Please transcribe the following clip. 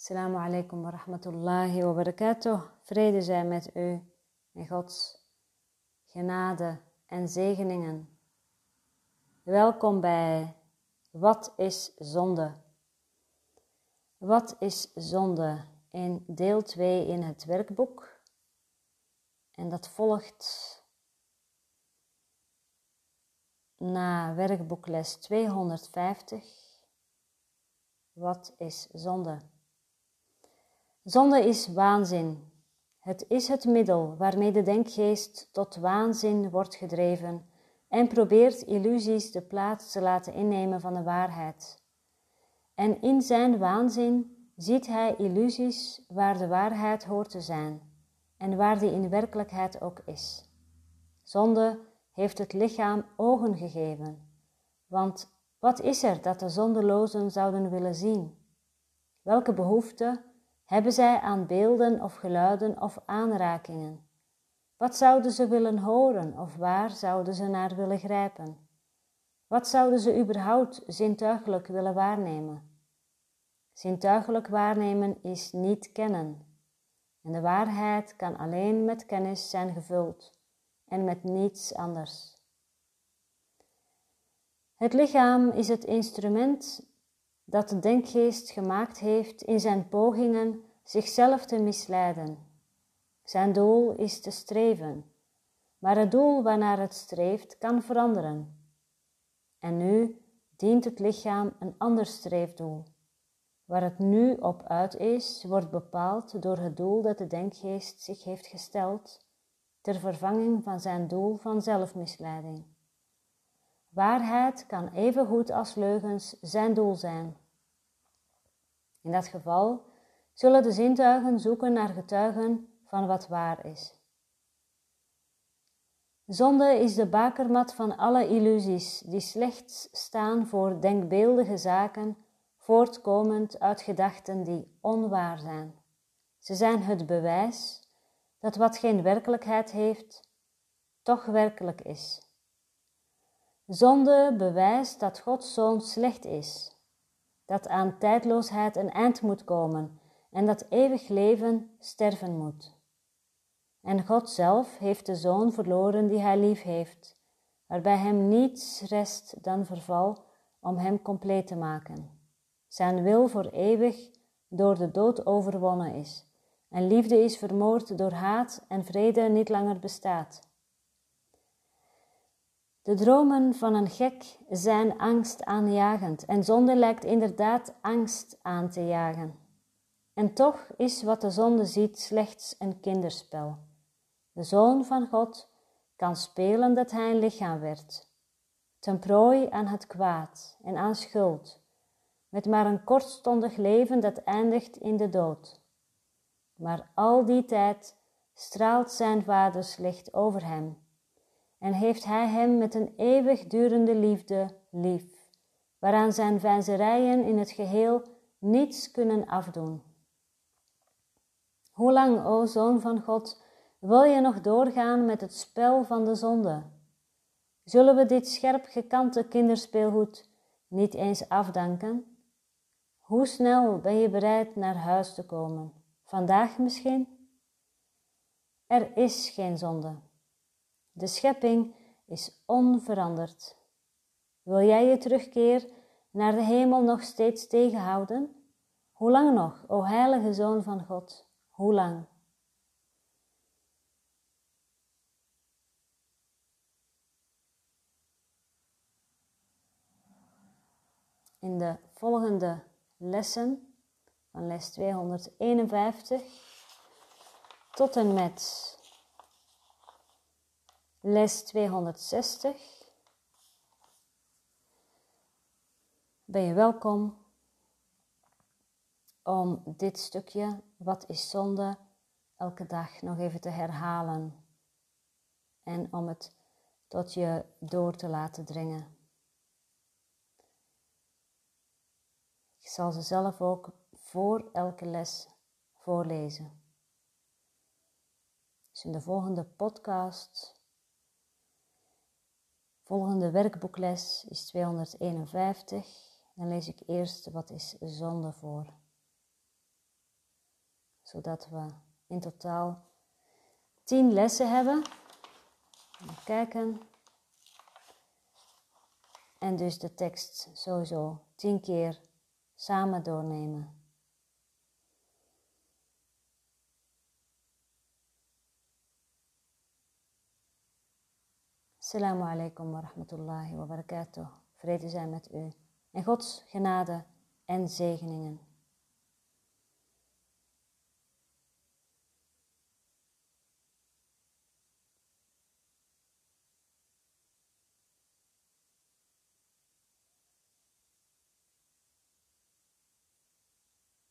Assalamu alaikum wa rahmatullahi wa barakatuh. Vrede zij met u en Gods genade en zegeningen. Welkom bij Wat is zonde? Wat is zonde? In deel 2 in het werkboek. En dat volgt na werkboekles 250. Wat is zonde? Zonde is waanzin. Het is het middel waarmee de denkgeest tot waanzin wordt gedreven en probeert illusies de plaats te laten innemen van de waarheid. En in zijn waanzin ziet hij illusies waar de waarheid hoort te zijn en waar die in werkelijkheid ook is. Zonde heeft het lichaam ogen gegeven, want wat is er dat de zondelozen zouden willen zien? Welke behoefte hebben zij aan beelden of geluiden of aanrakingen? Wat zouden ze willen horen of waar zouden ze naar willen grijpen? Wat zouden ze überhaupt zintuigelijk willen waarnemen? Zintuigelijk waarnemen is niet kennen. En de waarheid kan alleen met kennis zijn gevuld en met niets anders. Het lichaam is het instrument dat de denkgeest gemaakt heeft in zijn pogingen zichzelf te misleiden. Zijn doel is te streven, maar het doel waarnaar het streeft kan veranderen. En nu dient het lichaam een ander streefdoel. Waar het nu op uit is, wordt bepaald door het doel dat de denkgeest zich heeft gesteld ter vervanging van zijn doel van zelfmisleiding. Waarheid kan even goed als leugens zijn doel zijn. In dat geval zullen de zintuigen zoeken naar getuigen van wat waar is. Zonde is de bakermat van alle illusies die slechts staan voor denkbeeldige zaken, voortkomend uit gedachten die onwaar zijn. Ze zijn het bewijs dat wat geen werkelijkheid heeft, toch werkelijk is. Zonde bewijst dat Gods zoon slecht is, dat aan tijdloosheid een eind moet komen en dat eeuwig leven sterven moet. En God zelf heeft de zoon verloren die hij lief heeft, waarbij hem niets rest dan verval om hem compleet te maken. Zijn wil voor eeuwig door de dood overwonnen is en liefde is vermoord door haat en vrede niet langer bestaat. De dromen van een gek zijn angst aanjagend en zonde lijkt inderdaad angst aan te jagen. En toch is wat de zonde ziet slechts een kinderspel. De Zoon van God kan spelen dat hij een lichaam werd, ten prooi aan het kwaad en aan schuld, met maar een kortstondig leven dat eindigt in de dood. Maar al die tijd straalt zijn vaders licht over hem en heeft hij hem met een eeuwigdurende liefde lief, waaraan zijn vijzerijen in het geheel niets kunnen afdoen. Hoe lang, o Zoon van God, wil je nog doorgaan met het spel van de zonde? Zullen we dit scherp gekante kinderspeelgoed niet eens afdanken? Hoe snel ben je bereid naar huis te komen? Vandaag misschien? Er is geen zonde. De schepping is onveranderd. Wil jij je terugkeer naar de hemel nog steeds tegenhouden? Hoe lang nog, o heilige Zoon van God? Hoe lang? In de volgende lessen van les 251 tot en met les 260 ben je welkom om dit stukje, wat is zonde, elke dag nog even te herhalen en om het tot je door te laten dringen. Ik zal ze zelf ook voor elke les voorlezen. Dus in de volgende podcast, volgende werkboekles is 251. Dan lees ik eerst wat is zonde voor. zodat we in totaal 10 lessen hebben. Even kijken. En dus de tekst sowieso 10 keer samen doornemen. Assalamu alaikum wa rahmatullahi wa barakatuh. Vrede zijn met u. En Gods genade en zegeningen.